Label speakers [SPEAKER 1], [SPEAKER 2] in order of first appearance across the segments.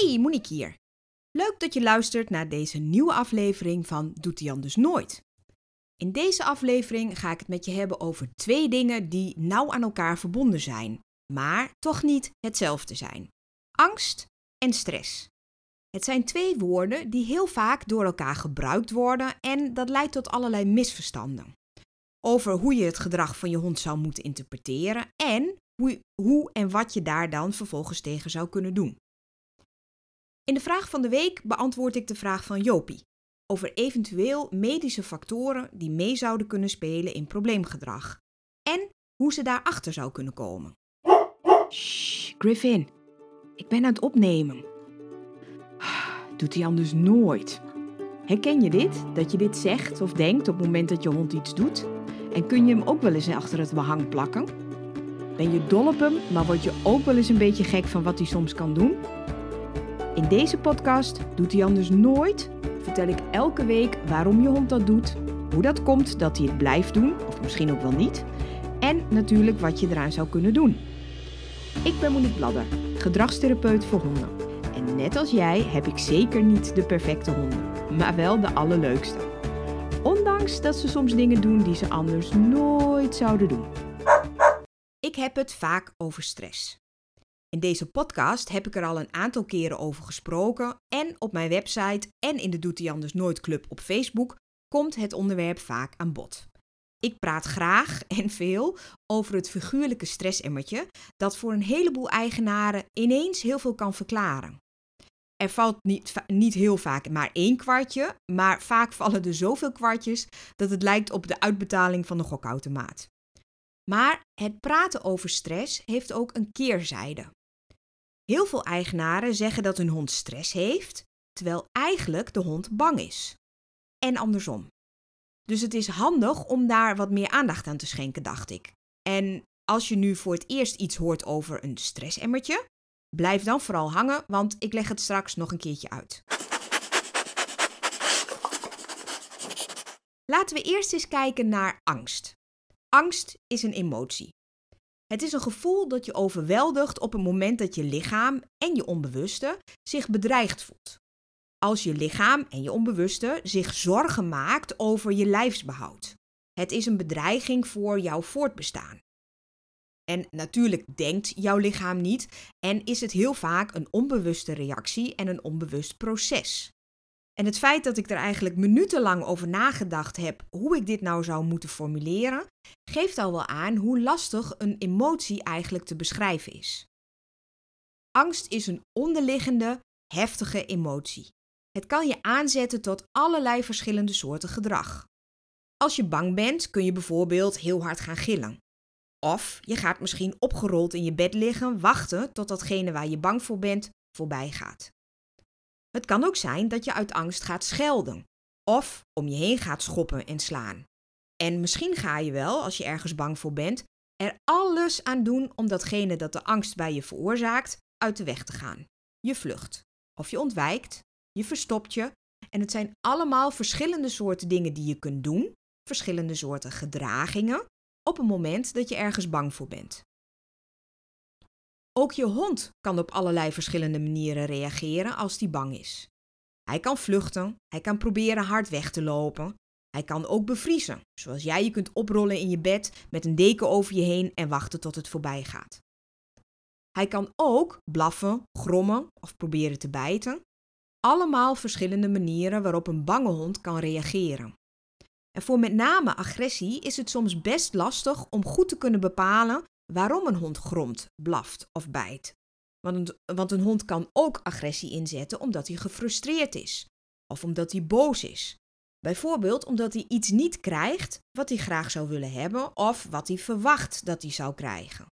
[SPEAKER 1] Hey, Monique hier. Leuk dat je luistert naar deze nieuwe aflevering van Doet Jan dus nooit. In deze aflevering ga ik het met je hebben over twee dingen die nauw aan elkaar verbonden zijn, maar toch niet hetzelfde zijn: angst en stress. Het zijn twee woorden die heel vaak door elkaar gebruikt worden en dat leidt tot allerlei misverstanden. Over hoe je het gedrag van je hond zou moeten interpreteren en hoe, hoe en wat je daar dan vervolgens tegen zou kunnen doen. In de vraag van de week beantwoord ik de vraag van Jopie over eventueel medische factoren die mee zouden kunnen spelen in probleemgedrag en hoe ze daarachter zou kunnen komen. Shh, Griffin, ik ben aan het opnemen. Doet hij anders nooit. Herken je dit? Dat je dit zegt of denkt op het moment dat je hond iets doet? En kun je hem ook wel eens achter het behang plakken? Ben je dol op hem, maar word je ook wel eens een beetje gek van wat hij soms kan doen? In deze podcast doet hij anders nooit. Vertel ik elke week waarom je hond dat doet, hoe dat komt dat hij het blijft doen, of misschien ook wel niet, en natuurlijk wat je eraan zou kunnen doen. Ik ben Monique Bladder, gedragstherapeut voor honden. En net als jij heb ik zeker niet de perfecte honden, maar wel de allerleukste. Ondanks dat ze soms dingen doen die ze anders nooit zouden doen. Ik heb het vaak over stress. In deze podcast heb ik er al een aantal keren over gesproken en op mijn website en in de Doet hij anders nooit club op Facebook komt het onderwerp vaak aan bod. Ik praat graag en veel over het figuurlijke stressemmertje dat voor een heleboel eigenaren ineens heel veel kan verklaren. Er valt niet, niet heel vaak maar één kwartje, maar vaak vallen er zoveel kwartjes dat het lijkt op de uitbetaling van de gokautomaat. Maar het praten over stress heeft ook een keerzijde. Heel veel eigenaren zeggen dat hun hond stress heeft, terwijl eigenlijk de hond bang is. En andersom. Dus het is handig om daar wat meer aandacht aan te schenken, dacht ik. En als je nu voor het eerst iets hoort over een stressemmertje, blijf dan vooral hangen, want ik leg het straks nog een keertje uit. Laten we eerst eens kijken naar angst. Angst is een emotie. Het is een gevoel dat je overweldigt op het moment dat je lichaam en je onbewuste zich bedreigd voelt. Als je lichaam en je onbewuste zich zorgen maakt over je lijfsbehoud. Het is een bedreiging voor jouw voortbestaan. En natuurlijk denkt jouw lichaam niet en is het heel vaak een onbewuste reactie en een onbewust proces. En het feit dat ik er eigenlijk minutenlang over nagedacht heb hoe ik dit nou zou moeten formuleren, geeft al wel aan hoe lastig een emotie eigenlijk te beschrijven is. Angst is een onderliggende, heftige emotie. Het kan je aanzetten tot allerlei verschillende soorten gedrag. Als je bang bent, kun je bijvoorbeeld heel hard gaan gillen. Of je gaat misschien opgerold in je bed liggen, wachten tot datgene waar je bang voor bent voorbij gaat. Het kan ook zijn dat je uit angst gaat schelden of om je heen gaat schoppen en slaan. En misschien ga je wel, als je ergens bang voor bent, er alles aan doen om datgene dat de angst bij je veroorzaakt uit de weg te gaan. Je vlucht of je ontwijkt, je verstopt je. En het zijn allemaal verschillende soorten dingen die je kunt doen, verschillende soorten gedragingen op het moment dat je ergens bang voor bent. Ook je hond kan op allerlei verschillende manieren reageren als die bang is. Hij kan vluchten, hij kan proberen hard weg te lopen. Hij kan ook bevriezen, zoals jij je kunt oprollen in je bed met een deken over je heen en wachten tot het voorbij gaat. Hij kan ook blaffen, grommen of proberen te bijten. Allemaal verschillende manieren waarop een bange hond kan reageren. En voor met name agressie is het soms best lastig om goed te kunnen bepalen waarom een hond gromt, blaft of bijt. Want een, want een hond kan ook agressie inzetten omdat hij gefrustreerd is of omdat hij boos is. Bijvoorbeeld omdat hij iets niet krijgt wat hij graag zou willen hebben of wat hij verwacht dat hij zou krijgen.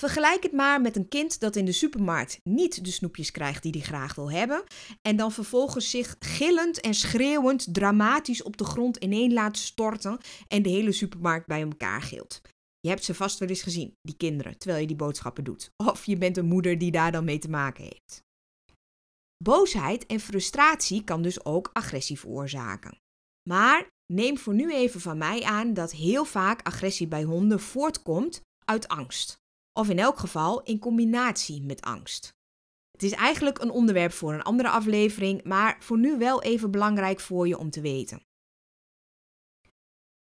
[SPEAKER 1] Vergelijk het maar met een kind dat in de supermarkt niet de snoepjes krijgt die hij graag wil hebben en dan vervolgens zich gillend en schreeuwend dramatisch op de grond ineen laat storten en de hele supermarkt bij elkaar gilt. Je hebt ze vast wel eens gezien, die kinderen, terwijl je die boodschappen doet. Of je bent een moeder die daar dan mee te maken heeft. Boosheid en frustratie kan dus ook agressie veroorzaken. Maar neem voor nu even van mij aan dat heel vaak agressie bij honden voortkomt uit angst. Of in elk geval in combinatie met angst. Het is eigenlijk een onderwerp voor een andere aflevering, maar voor nu wel even belangrijk voor je om te weten.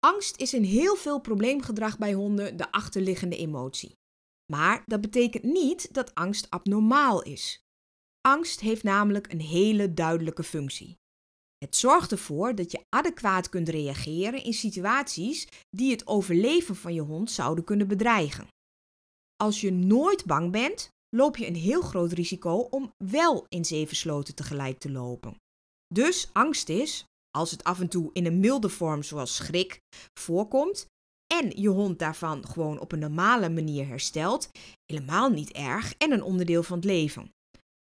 [SPEAKER 1] Angst is in heel veel probleemgedrag bij honden de achterliggende emotie. Maar dat betekent niet dat angst abnormaal is. Angst heeft namelijk een hele duidelijke functie. Het zorgt ervoor dat je adequaat kunt reageren in situaties die het overleven van je hond zouden kunnen bedreigen. Als je nooit bang bent, loop je een heel groot risico om wel in zeven sloten tegelijk te lopen. Dus angst is, als het af en toe in een milde vorm zoals schrik voorkomt en je hond daarvan gewoon op een normale manier herstelt, helemaal niet erg en een onderdeel van het leven.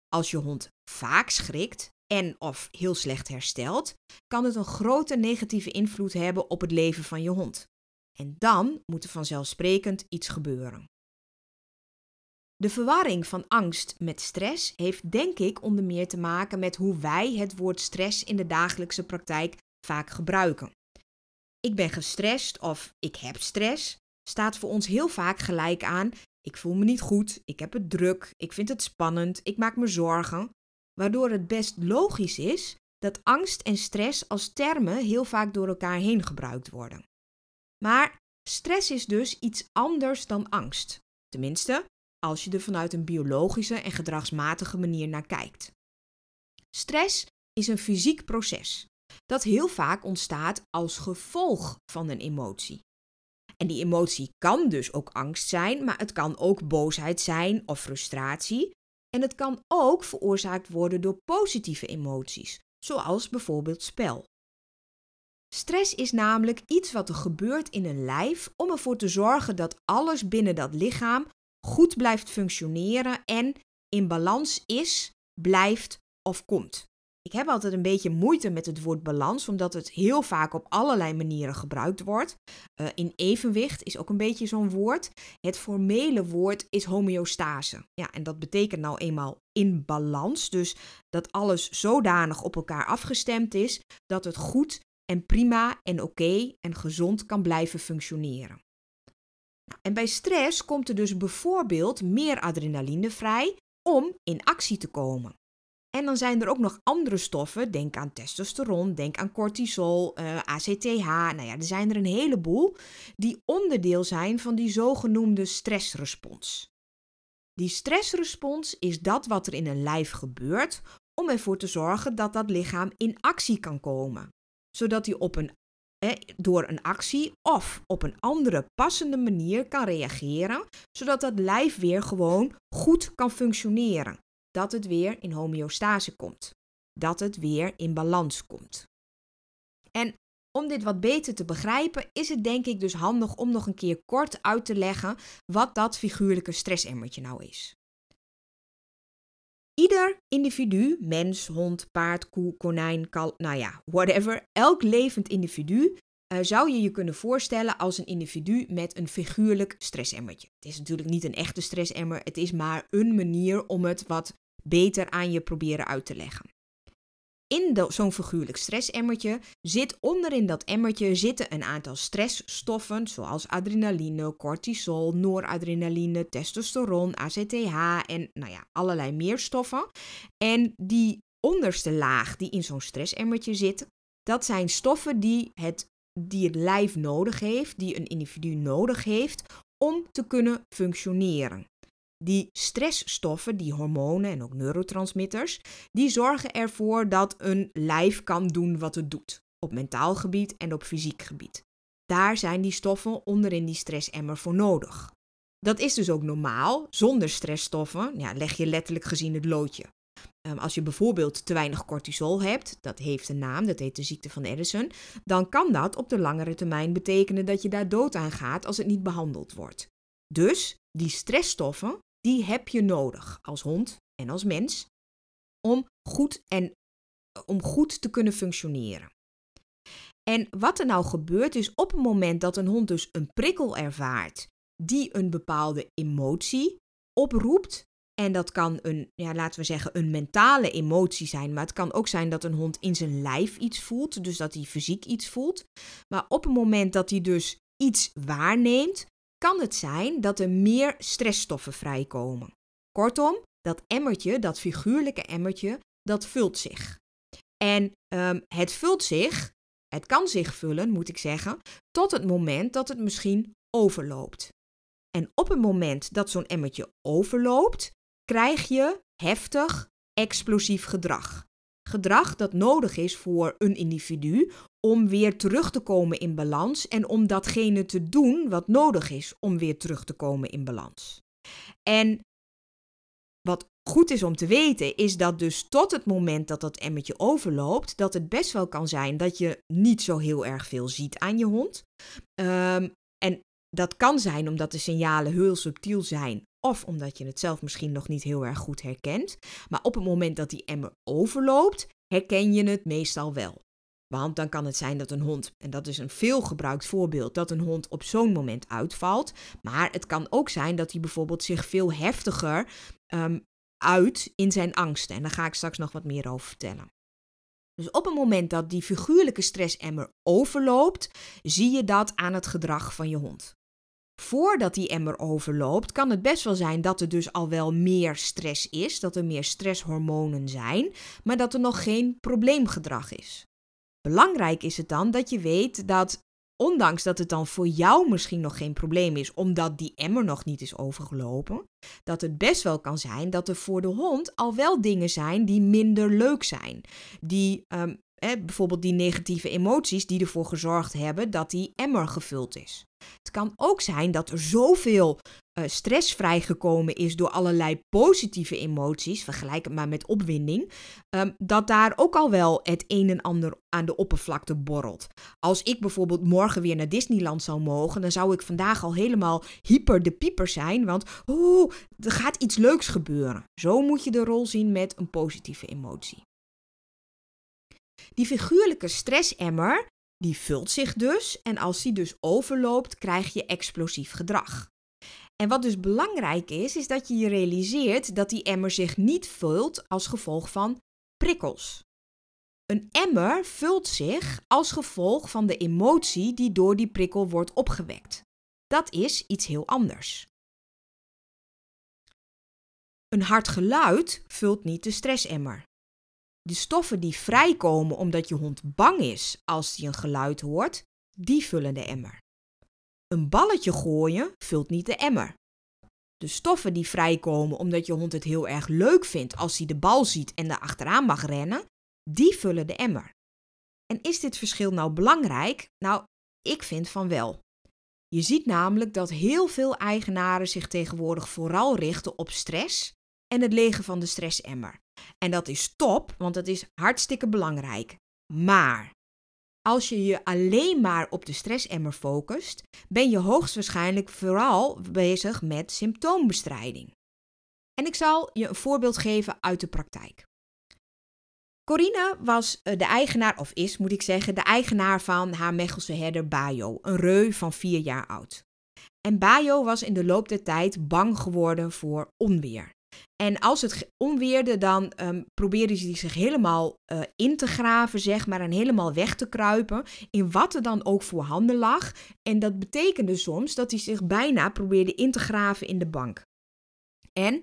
[SPEAKER 1] Als je hond vaak schrikt en of heel slecht herstelt, kan het een grote negatieve invloed hebben op het leven van je hond. En dan moet er vanzelfsprekend iets gebeuren. De verwarring van angst met stress heeft denk ik onder meer te maken met hoe wij het woord stress in de dagelijkse praktijk vaak gebruiken. Ik ben gestrest of ik heb stress staat voor ons heel vaak gelijk aan ik voel me niet goed, ik heb het druk, ik vind het spannend, ik maak me zorgen, waardoor het best logisch is dat angst en stress als termen heel vaak door elkaar heen gebruikt worden. Maar stress is dus iets anders dan angst. Tenminste, als je er vanuit een biologische en gedragsmatige manier naar kijkt. Stress is een fysiek proces dat heel vaak ontstaat als gevolg van een emotie. En die emotie kan dus ook angst zijn, maar het kan ook boosheid zijn of frustratie. En het kan ook veroorzaakt worden door positieve emoties, zoals bijvoorbeeld spel. Stress is namelijk iets wat er gebeurt in een lijf om ervoor te zorgen dat alles binnen dat lichaam goed blijft functioneren en in balans is, blijft of komt. Ik heb altijd een beetje moeite met het woord balans, omdat het heel vaak op allerlei manieren gebruikt wordt. Uh, in evenwicht is ook een beetje zo'n woord. Het formele woord is homeostase. Ja, en dat betekent nou eenmaal in balans. Dus dat alles zodanig op elkaar afgestemd is dat het goed en prima en oké en gezond kan blijven functioneren. En bij stress komt er dus bijvoorbeeld meer adrenaline vrij om in actie te komen. En dan zijn er ook nog andere stoffen, denk aan testosteron, denk aan cortisol, uh, eh, ACTH, nou ja, er zijn er een heleboel, die onderdeel zijn van die zogenoemde stressrespons. Die stressrespons is dat wat er in een lijf gebeurt om ervoor te zorgen dat dat lichaam in actie kan komen, zodat hij op een door een actie of op een andere passende manier kan reageren, zodat dat lijf weer gewoon goed kan functioneren. Dat het weer in homeostase komt. Dat het weer in balans komt. En om dit wat beter te begrijpen, is het denk ik dus handig om nog een keer kort uit te leggen wat dat figuurlijke stressemmertje nou is. Ieder individu, mens, hond, paard, koe, konijn, kal, nou ja, whatever, elk levend individu uh, zou je je kunnen voorstellen als een individu met een figuurlijk stressemmertje. Het is natuurlijk niet een echte stressemmer, het is maar een manier om het wat beter aan je proberen uit te leggen. In zo'n figuurlijk stressemmertje zit onderin dat emmertje zitten een aantal stressstoffen zoals adrenaline, cortisol, noradrenaline, testosteron, ACTH en nou ja, allerlei meer stoffen. En die onderste laag die in zo'n stressemmertje zit, dat zijn stoffen die het die het lijf nodig heeft, die een individu nodig heeft om te kunnen functioneren. Die stressstoffen, die hormonen en ook neurotransmitters, die zorgen ervoor dat een lijf kan doen wat het doet. Op mentaal gebied en op fysiek gebied. Daar zijn die stoffen onderin die stressemmer voor nodig. Dat is dus ook normaal. Zonder stressstoffen leg je letterlijk gezien het loodje. Ehm, als je bijvoorbeeld te weinig cortisol hebt, dat heeft een naam, dat heet de ziekte van Addison, dan kan dat op de langere termijn betekenen dat je daar dood aan gaat als het niet behandeld wordt. Dus die stressstoffen, die heb je nodig als hond en als mens om goed, en, om goed te kunnen functioneren. En wat er nou gebeurt is op het moment dat een hond dus een prikkel ervaart die een bepaalde emotie oproept, en dat kan een, ja, laten we zeggen, een mentale emotie zijn. Maar het kan ook zijn dat een hond in zijn lijf iets voelt. Dus dat hij fysiek iets voelt. Maar op het moment dat hij dus iets waarneemt, kan het zijn dat er meer stressstoffen vrijkomen. Kortom, dat emmertje, dat figuurlijke emmertje, dat vult zich. En um, het vult zich, het kan zich vullen, moet ik zeggen, tot het moment dat het misschien overloopt. En op het moment dat zo'n emmertje overloopt, krijg je heftig, explosief gedrag. Gedrag dat nodig is voor een individu om weer terug te komen in balans en om datgene te doen wat nodig is om weer terug te komen in balans. En wat goed is om te weten, is dat dus tot het moment dat dat emmertje overloopt, dat het best wel kan zijn dat je niet zo heel erg veel ziet aan je hond. Um, en dat kan zijn omdat de signalen heel subtiel zijn of omdat je het zelf misschien nog niet heel erg goed herkent. Maar op het moment dat die emmer overloopt, herken je het meestal wel. Want dan kan het zijn dat een hond, en dat is een veel gebruikt voorbeeld, dat een hond op zo'n moment uitvalt. Maar het kan ook zijn dat hij bijvoorbeeld zich veel heftiger um, uit in zijn angsten. En daar ga ik straks nog wat meer over vertellen. Dus op het moment dat die figuurlijke stressemmer overloopt, zie je dat aan het gedrag van je hond. Voordat die emmer overloopt, kan het best wel zijn dat er dus al wel meer stress is, dat er meer stresshormonen zijn, maar dat er nog geen probleemgedrag is. Belangrijk is het dan dat je weet dat, ondanks dat het dan voor jou misschien nog geen probleem is, omdat die emmer nog niet is overgelopen, dat het best wel kan zijn dat er voor de hond al wel dingen zijn die minder leuk zijn. Die um, bijvoorbeeld die negatieve emoties die ervoor gezorgd hebben dat die emmer gevuld is. Het kan ook zijn dat er zoveel uh, stress vrijgekomen is door allerlei positieve emoties, vergelijk het maar met opwinding, um, dat daar ook al wel het een en ander aan de oppervlakte borrelt. Als ik bijvoorbeeld morgen weer naar Disneyland zou mogen, dan zou ik vandaag al helemaal hyper de pieper zijn, want oh, er gaat iets leuks gebeuren. Zo moet je de rol zien met een positieve emotie. Die figuurlijke stressemmer, die vult zich dus en als die dus overloopt, krijg je explosief gedrag. En wat dus belangrijk is, is dat je je realiseert dat die emmer zich niet vult als gevolg van prikkels. Een emmer vult zich als gevolg van de emotie die door die prikkel wordt opgewekt. Dat is iets heel anders. Een hard geluid vult niet de stressemmer. De stoffen die vrijkomen omdat je hond bang is als hij een geluid hoort, die vullen de emmer. Een balletje gooien vult niet de emmer. De stoffen die vrijkomen omdat je hond het heel erg leuk vindt als hij de bal ziet en er achteraan mag rennen, die vullen de emmer. En is dit verschil nou belangrijk? Nou, ik vind van wel. Je ziet namelijk dat heel veel eigenaren zich tegenwoordig vooral richten op stress en het legen van de stressemmer. En dat is top, want dat is hartstikke belangrijk. Maar als je je alleen maar op de stressemmer focust, ben je hoogstwaarschijnlijk vooral bezig met symptoombestrijding. En ik zal je een voorbeeld geven uit de praktijk. Corine was eh, de eigenaar, of is moet ik zeggen, de eigenaar van haar Mechelse herder Bayo, een reu van vier jaar oud. En Bayo was in de loop der tijd bang geworden voor onweer. En als het onweerde, dan um, hij zich helemaal uh, in te graven, zeg maar, en helemaal weg te kruipen in wat er dan ook voorhanden lag. En dat betekende soms dat hij zich bijna probeerde in te graven in de bank. En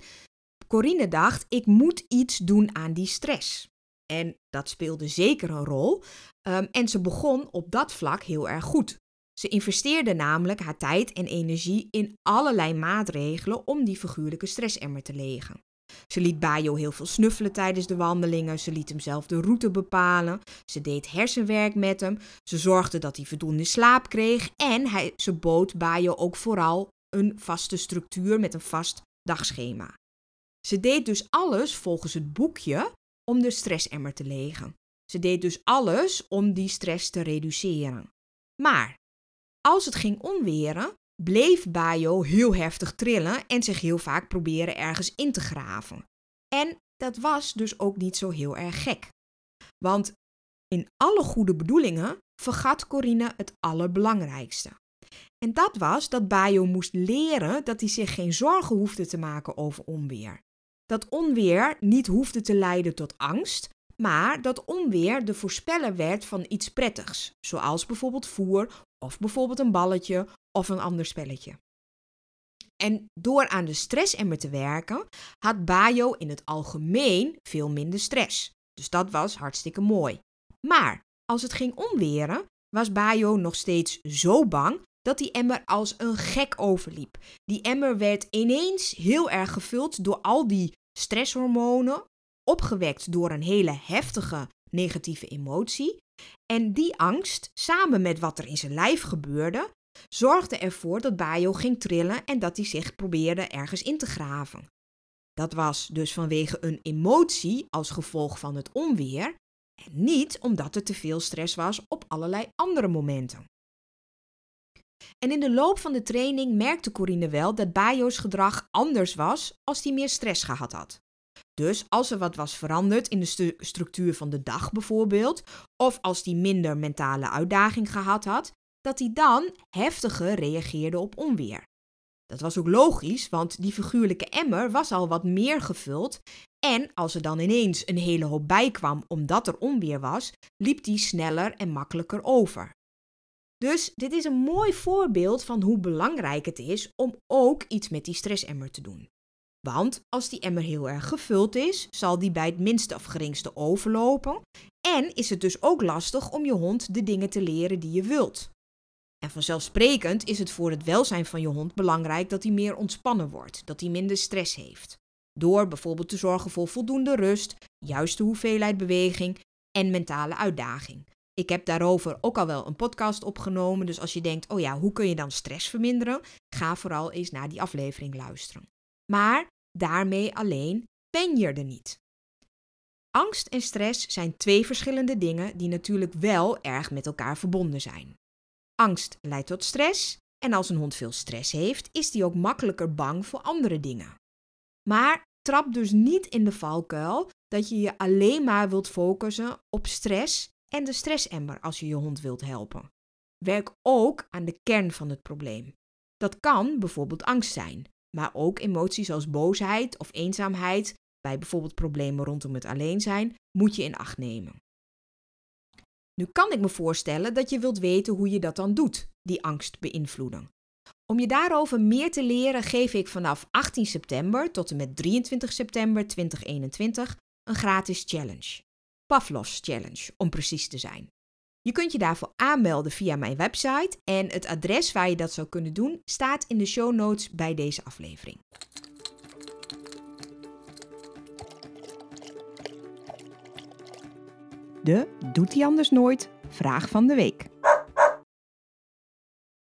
[SPEAKER 1] Corine dacht, ik moet iets doen aan die stress. En dat speelde zeker een rol. Um, en ze begon op dat vlak heel erg goed. Ze investeerde namelijk haar tijd en energie in allerlei maatregelen om die figuurlijke stressemmer te legen. Ze liet Bayo heel veel snuffelen tijdens de wandelingen. Ze liet hem zelf de route bepalen. Ze deed hersenwerk met hem. Ze zorgde dat hij voldoende slaap kreeg. En hij, ze bood Bayo ook vooral een vaste structuur met een vast dagschema. Ze deed dus alles volgens het boekje om de stressemmer te legen. Ze deed dus alles om die stress te reduceren. Maar als het ging onweren, bleef Bayo heel heftig trillen en zich heel vaak proberen ergens in te graven. En dat was dus ook niet zo heel erg gek. Want in alle goede bedoelingen vergat Corine het allerbelangrijkste. En dat was dat Bayo moest leren dat hij zich geen zorgen hoefde te maken over onweer. Dat onweer niet hoefde te leiden tot angst, maar dat onweer de voorspeller werd van iets prettigs, zoals bijvoorbeeld voer of bijvoorbeeld een balletje of een ander spelletje. En door aan de stressemmer te werken, had Bayo in het algemeen veel minder stress. Dus dat was hartstikke mooi. Maar als het ging omweren, was Bayo nog steeds zo bang dat die emmer als een gek overliep. Die emmer werd ineens heel erg gevuld door al die stresshormonen, opgewekt door een hele heftige negatieve emotie. En die angst, samen met wat er in zijn lijf gebeurde, zorgde ervoor dat Bayo ging trillen en dat hij zich probeerde ergens in te graven. Dat was dus vanwege een emotie als gevolg van het onweer en niet omdat er te veel stress was op allerlei andere momenten. En in de loop van de training merkte Corine wel dat Bayo's gedrag anders was als hij meer stress gehad had. Dus als er wat was veranderd in de structuur van de dag bijvoorbeeld, of als hij minder mentale uitdaging gehad had, dat hij dan heftiger reageerde op onweer. Dat was ook logisch, want die figuurlijke emmer was al wat meer gevuld en als er dan ineens een hele hoop bij kwam omdat er onweer was, liep die sneller en makkelijker over. Dus dit is een mooi voorbeeld van hoe belangrijk het is om ook iets met die stressemmer te doen. Want als die emmer heel erg gevuld is, zal die bij het minste of geringste overlopen. En is het dus ook lastig om je hond de dingen te leren die je wilt. En vanzelfsprekend is het voor het welzijn van je hond belangrijk dat hij meer ontspannen wordt, dat hij minder stress heeft. Door bijvoorbeeld te zorgen voor voldoende rust, juiste hoeveelheid beweging en mentale uitdaging. Ik heb daarover ook al wel een podcast opgenomen, dus als je denkt, oh ja, hoe kun je dan stress verminderen? Ga vooral eens naar die aflevering luisteren. Maar daarmee alleen ben je er niet. Angst en stress zijn twee verschillende dingen die natuurlijk wel erg met elkaar verbonden zijn. Angst leidt tot stress en als een hond veel stress heeft, is die ook makkelijker bang voor andere dingen. Maar trap dus niet in de valkuil dat je je alleen maar wilt focussen op stress en de stressemmer als je je hond wilt helpen. Werk ook aan de kern van het probleem. Dat kan bijvoorbeeld angst zijn, maar ook emoties als boosheid of eenzaamheid, bij bijvoorbeeld problemen rondom het alleen zijn, moet je in acht nemen. Nu kan ik me voorstellen dat je wilt weten hoe je dat dan doet, die angst beïnvloeden. Om je daarover meer te leren geef ik vanaf 18 september tot en met 23 september 2021 een gratis challenge. Pavlov's Challenge, om precies te zijn. Je kunt je daarvoor aanmelden via mijn website en het adres waar je dat zou kunnen doen staat in de show notes bij deze aflevering. De Doet hij anders nooit? Vraag van de week.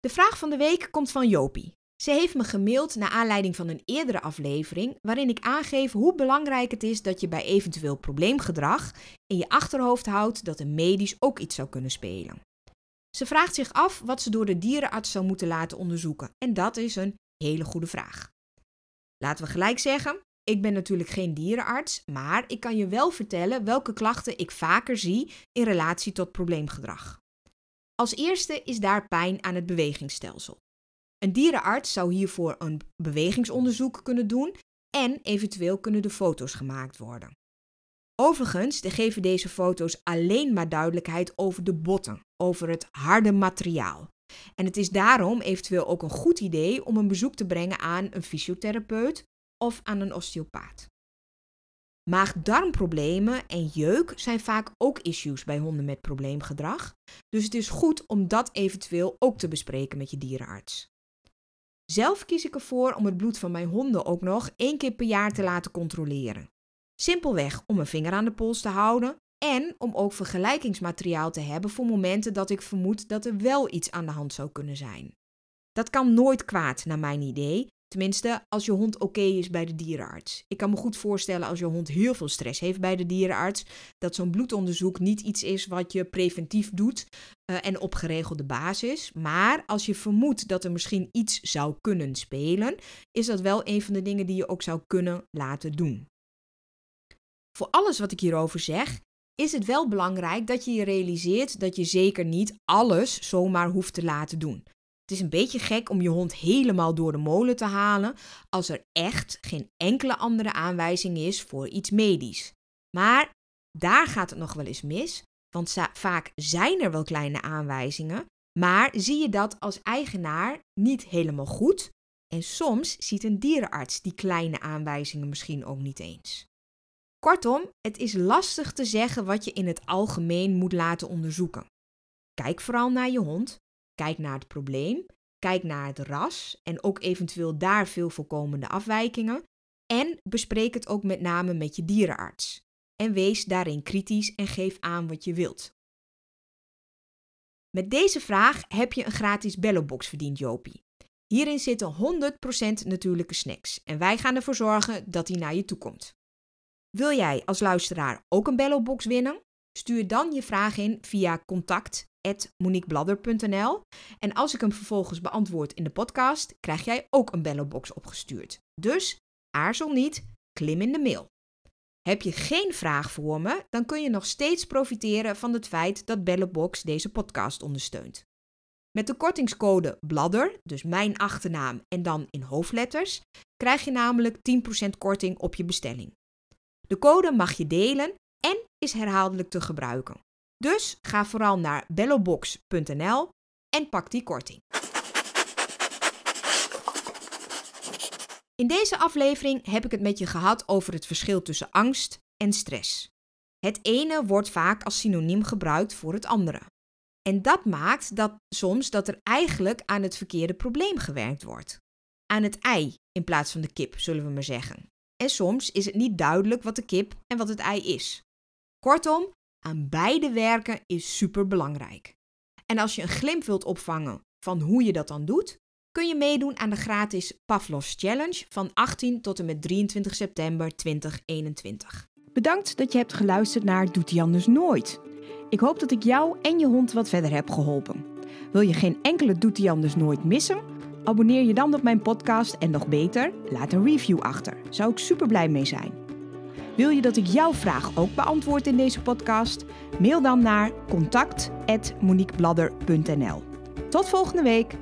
[SPEAKER 1] De vraag van de week komt van Jopie. Ze heeft me gemaild naar aanleiding van een eerdere aflevering waarin ik aangeef hoe belangrijk het is dat je bij eventueel probleemgedrag in je achterhoofd houdt dat er medisch ook iets zou kunnen spelen. Ze vraagt zich af wat ze door de dierenarts zou moeten laten onderzoeken en dat is een hele goede vraag. Laten we gelijk zeggen, ik ben natuurlijk geen dierenarts, maar ik kan je wel vertellen welke klachten ik vaker zie in relatie tot probleemgedrag. Als eerste is daar pijn aan het bewegingsstelsel. Een dierenarts zou hiervoor een bewegingsonderzoek kunnen doen en eventueel kunnen de foto's gemaakt worden. Overigens geven deze foto's alleen maar duidelijkheid over de botten, over het harde materiaal. En het is daarom eventueel ook een goed idee om een bezoek te brengen aan een fysiotherapeut of aan een osteopaat. Maag-darmproblemen en jeuk zijn vaak ook issues bij honden met probleemgedrag, dus het is goed om dat eventueel ook te bespreken met je dierenarts. Zelf kies ik ervoor om het bloed van mijn honden ook nog één keer per jaar te laten controleren. Simpelweg om een vinger aan de pols te houden en om ook vergelijkingsmateriaal te hebben voor momenten dat ik vermoed dat er wel iets aan de hand zou kunnen zijn. Dat kan nooit kwaad, naar mijn idee, Tenminste, als je hond oké is bij de dierenarts. Ik kan me goed voorstellen als je hond heel veel stress heeft bij de dierenarts, dat zo'n bloedonderzoek niet iets is wat je preventief doet uh, en op geregelde basis. Maar als je vermoedt dat er misschien iets zou kunnen spelen, is dat wel een van de dingen die je ook zou kunnen laten doen. Voor alles wat ik hierover zeg, is het wel belangrijk dat je je realiseert dat je zeker niet alles zomaar hoeft te laten doen. Het is een beetje gek om je hond helemaal door de molen te halen als er echt geen enkele andere aanwijzing is voor iets medisch. Maar daar gaat het nog wel eens mis, want vaak zijn er wel kleine aanwijzingen, maar zie je dat als eigenaar niet helemaal goed, En soms ziet een dierenarts die kleine aanwijzingen misschien ook niet eens. Kortom, het is lastig te zeggen wat je in het algemeen moet laten onderzoeken. Kijk vooral naar je hond, kijk naar het probleem, kijk naar het ras en ook eventueel daar veel voorkomende afwijkingen en bespreek het ook met name met je dierenarts. En wees daarin kritisch en geef aan wat je wilt. Met deze vraag heb je een gratis bellobox verdiend, Jopie. Hierin zitten 100% natuurlijke snacks en wij gaan ervoor zorgen dat die naar je toe komt. Wil jij als luisteraar ook een bellobox winnen? Stuur dan je vraag in via contact@moniquebladder.nl en als ik hem vervolgens beantwoord in de podcast, krijg jij ook een bellobox opgestuurd. Dus aarzel niet, klim in de mail. Heb je geen vraag voor me, dan kun je nog steeds profiteren van het feit dat Bellebox deze podcast ondersteunt. Met de kortingscode BLADDER, dus mijn achternaam en dan in hoofdletters, krijg je namelijk 10% korting op je bestelling. De code mag je delen en is herhaaldelijk te gebruiken. Dus ga vooral naar bellobox.nl en pak die korting. In deze aflevering heb ik het met je gehad over het verschil tussen angst en stress. Het ene wordt vaak als synoniem gebruikt voor het andere. En dat maakt dat soms dat er eigenlijk aan het verkeerde probleem gewerkt wordt. Aan het ei in plaats van de kip, zullen we maar zeggen. En soms is het niet duidelijk wat de kip en wat het ei is. Kortom, aan beide werken is super belangrijk. En als je een glimp wilt opvangen van hoe je dat dan doet, kun je meedoen aan de gratis Pavlos Challenge van 18 tot en met 23 september 2021. Bedankt dat je hebt geluisterd naar Doet hij anders nooit. Ik hoop dat ik jou en je hond wat verder heb geholpen. Wil je geen enkele Doet anders nooit missen? Abonneer je dan op mijn podcast en nog beter, laat een review achter. Zou ik super blij mee zijn. Wil je dat ik jouw vraag ook beantwoord in deze podcast? Mail dan naar contact@moniquebladder.nl. Tot volgende week.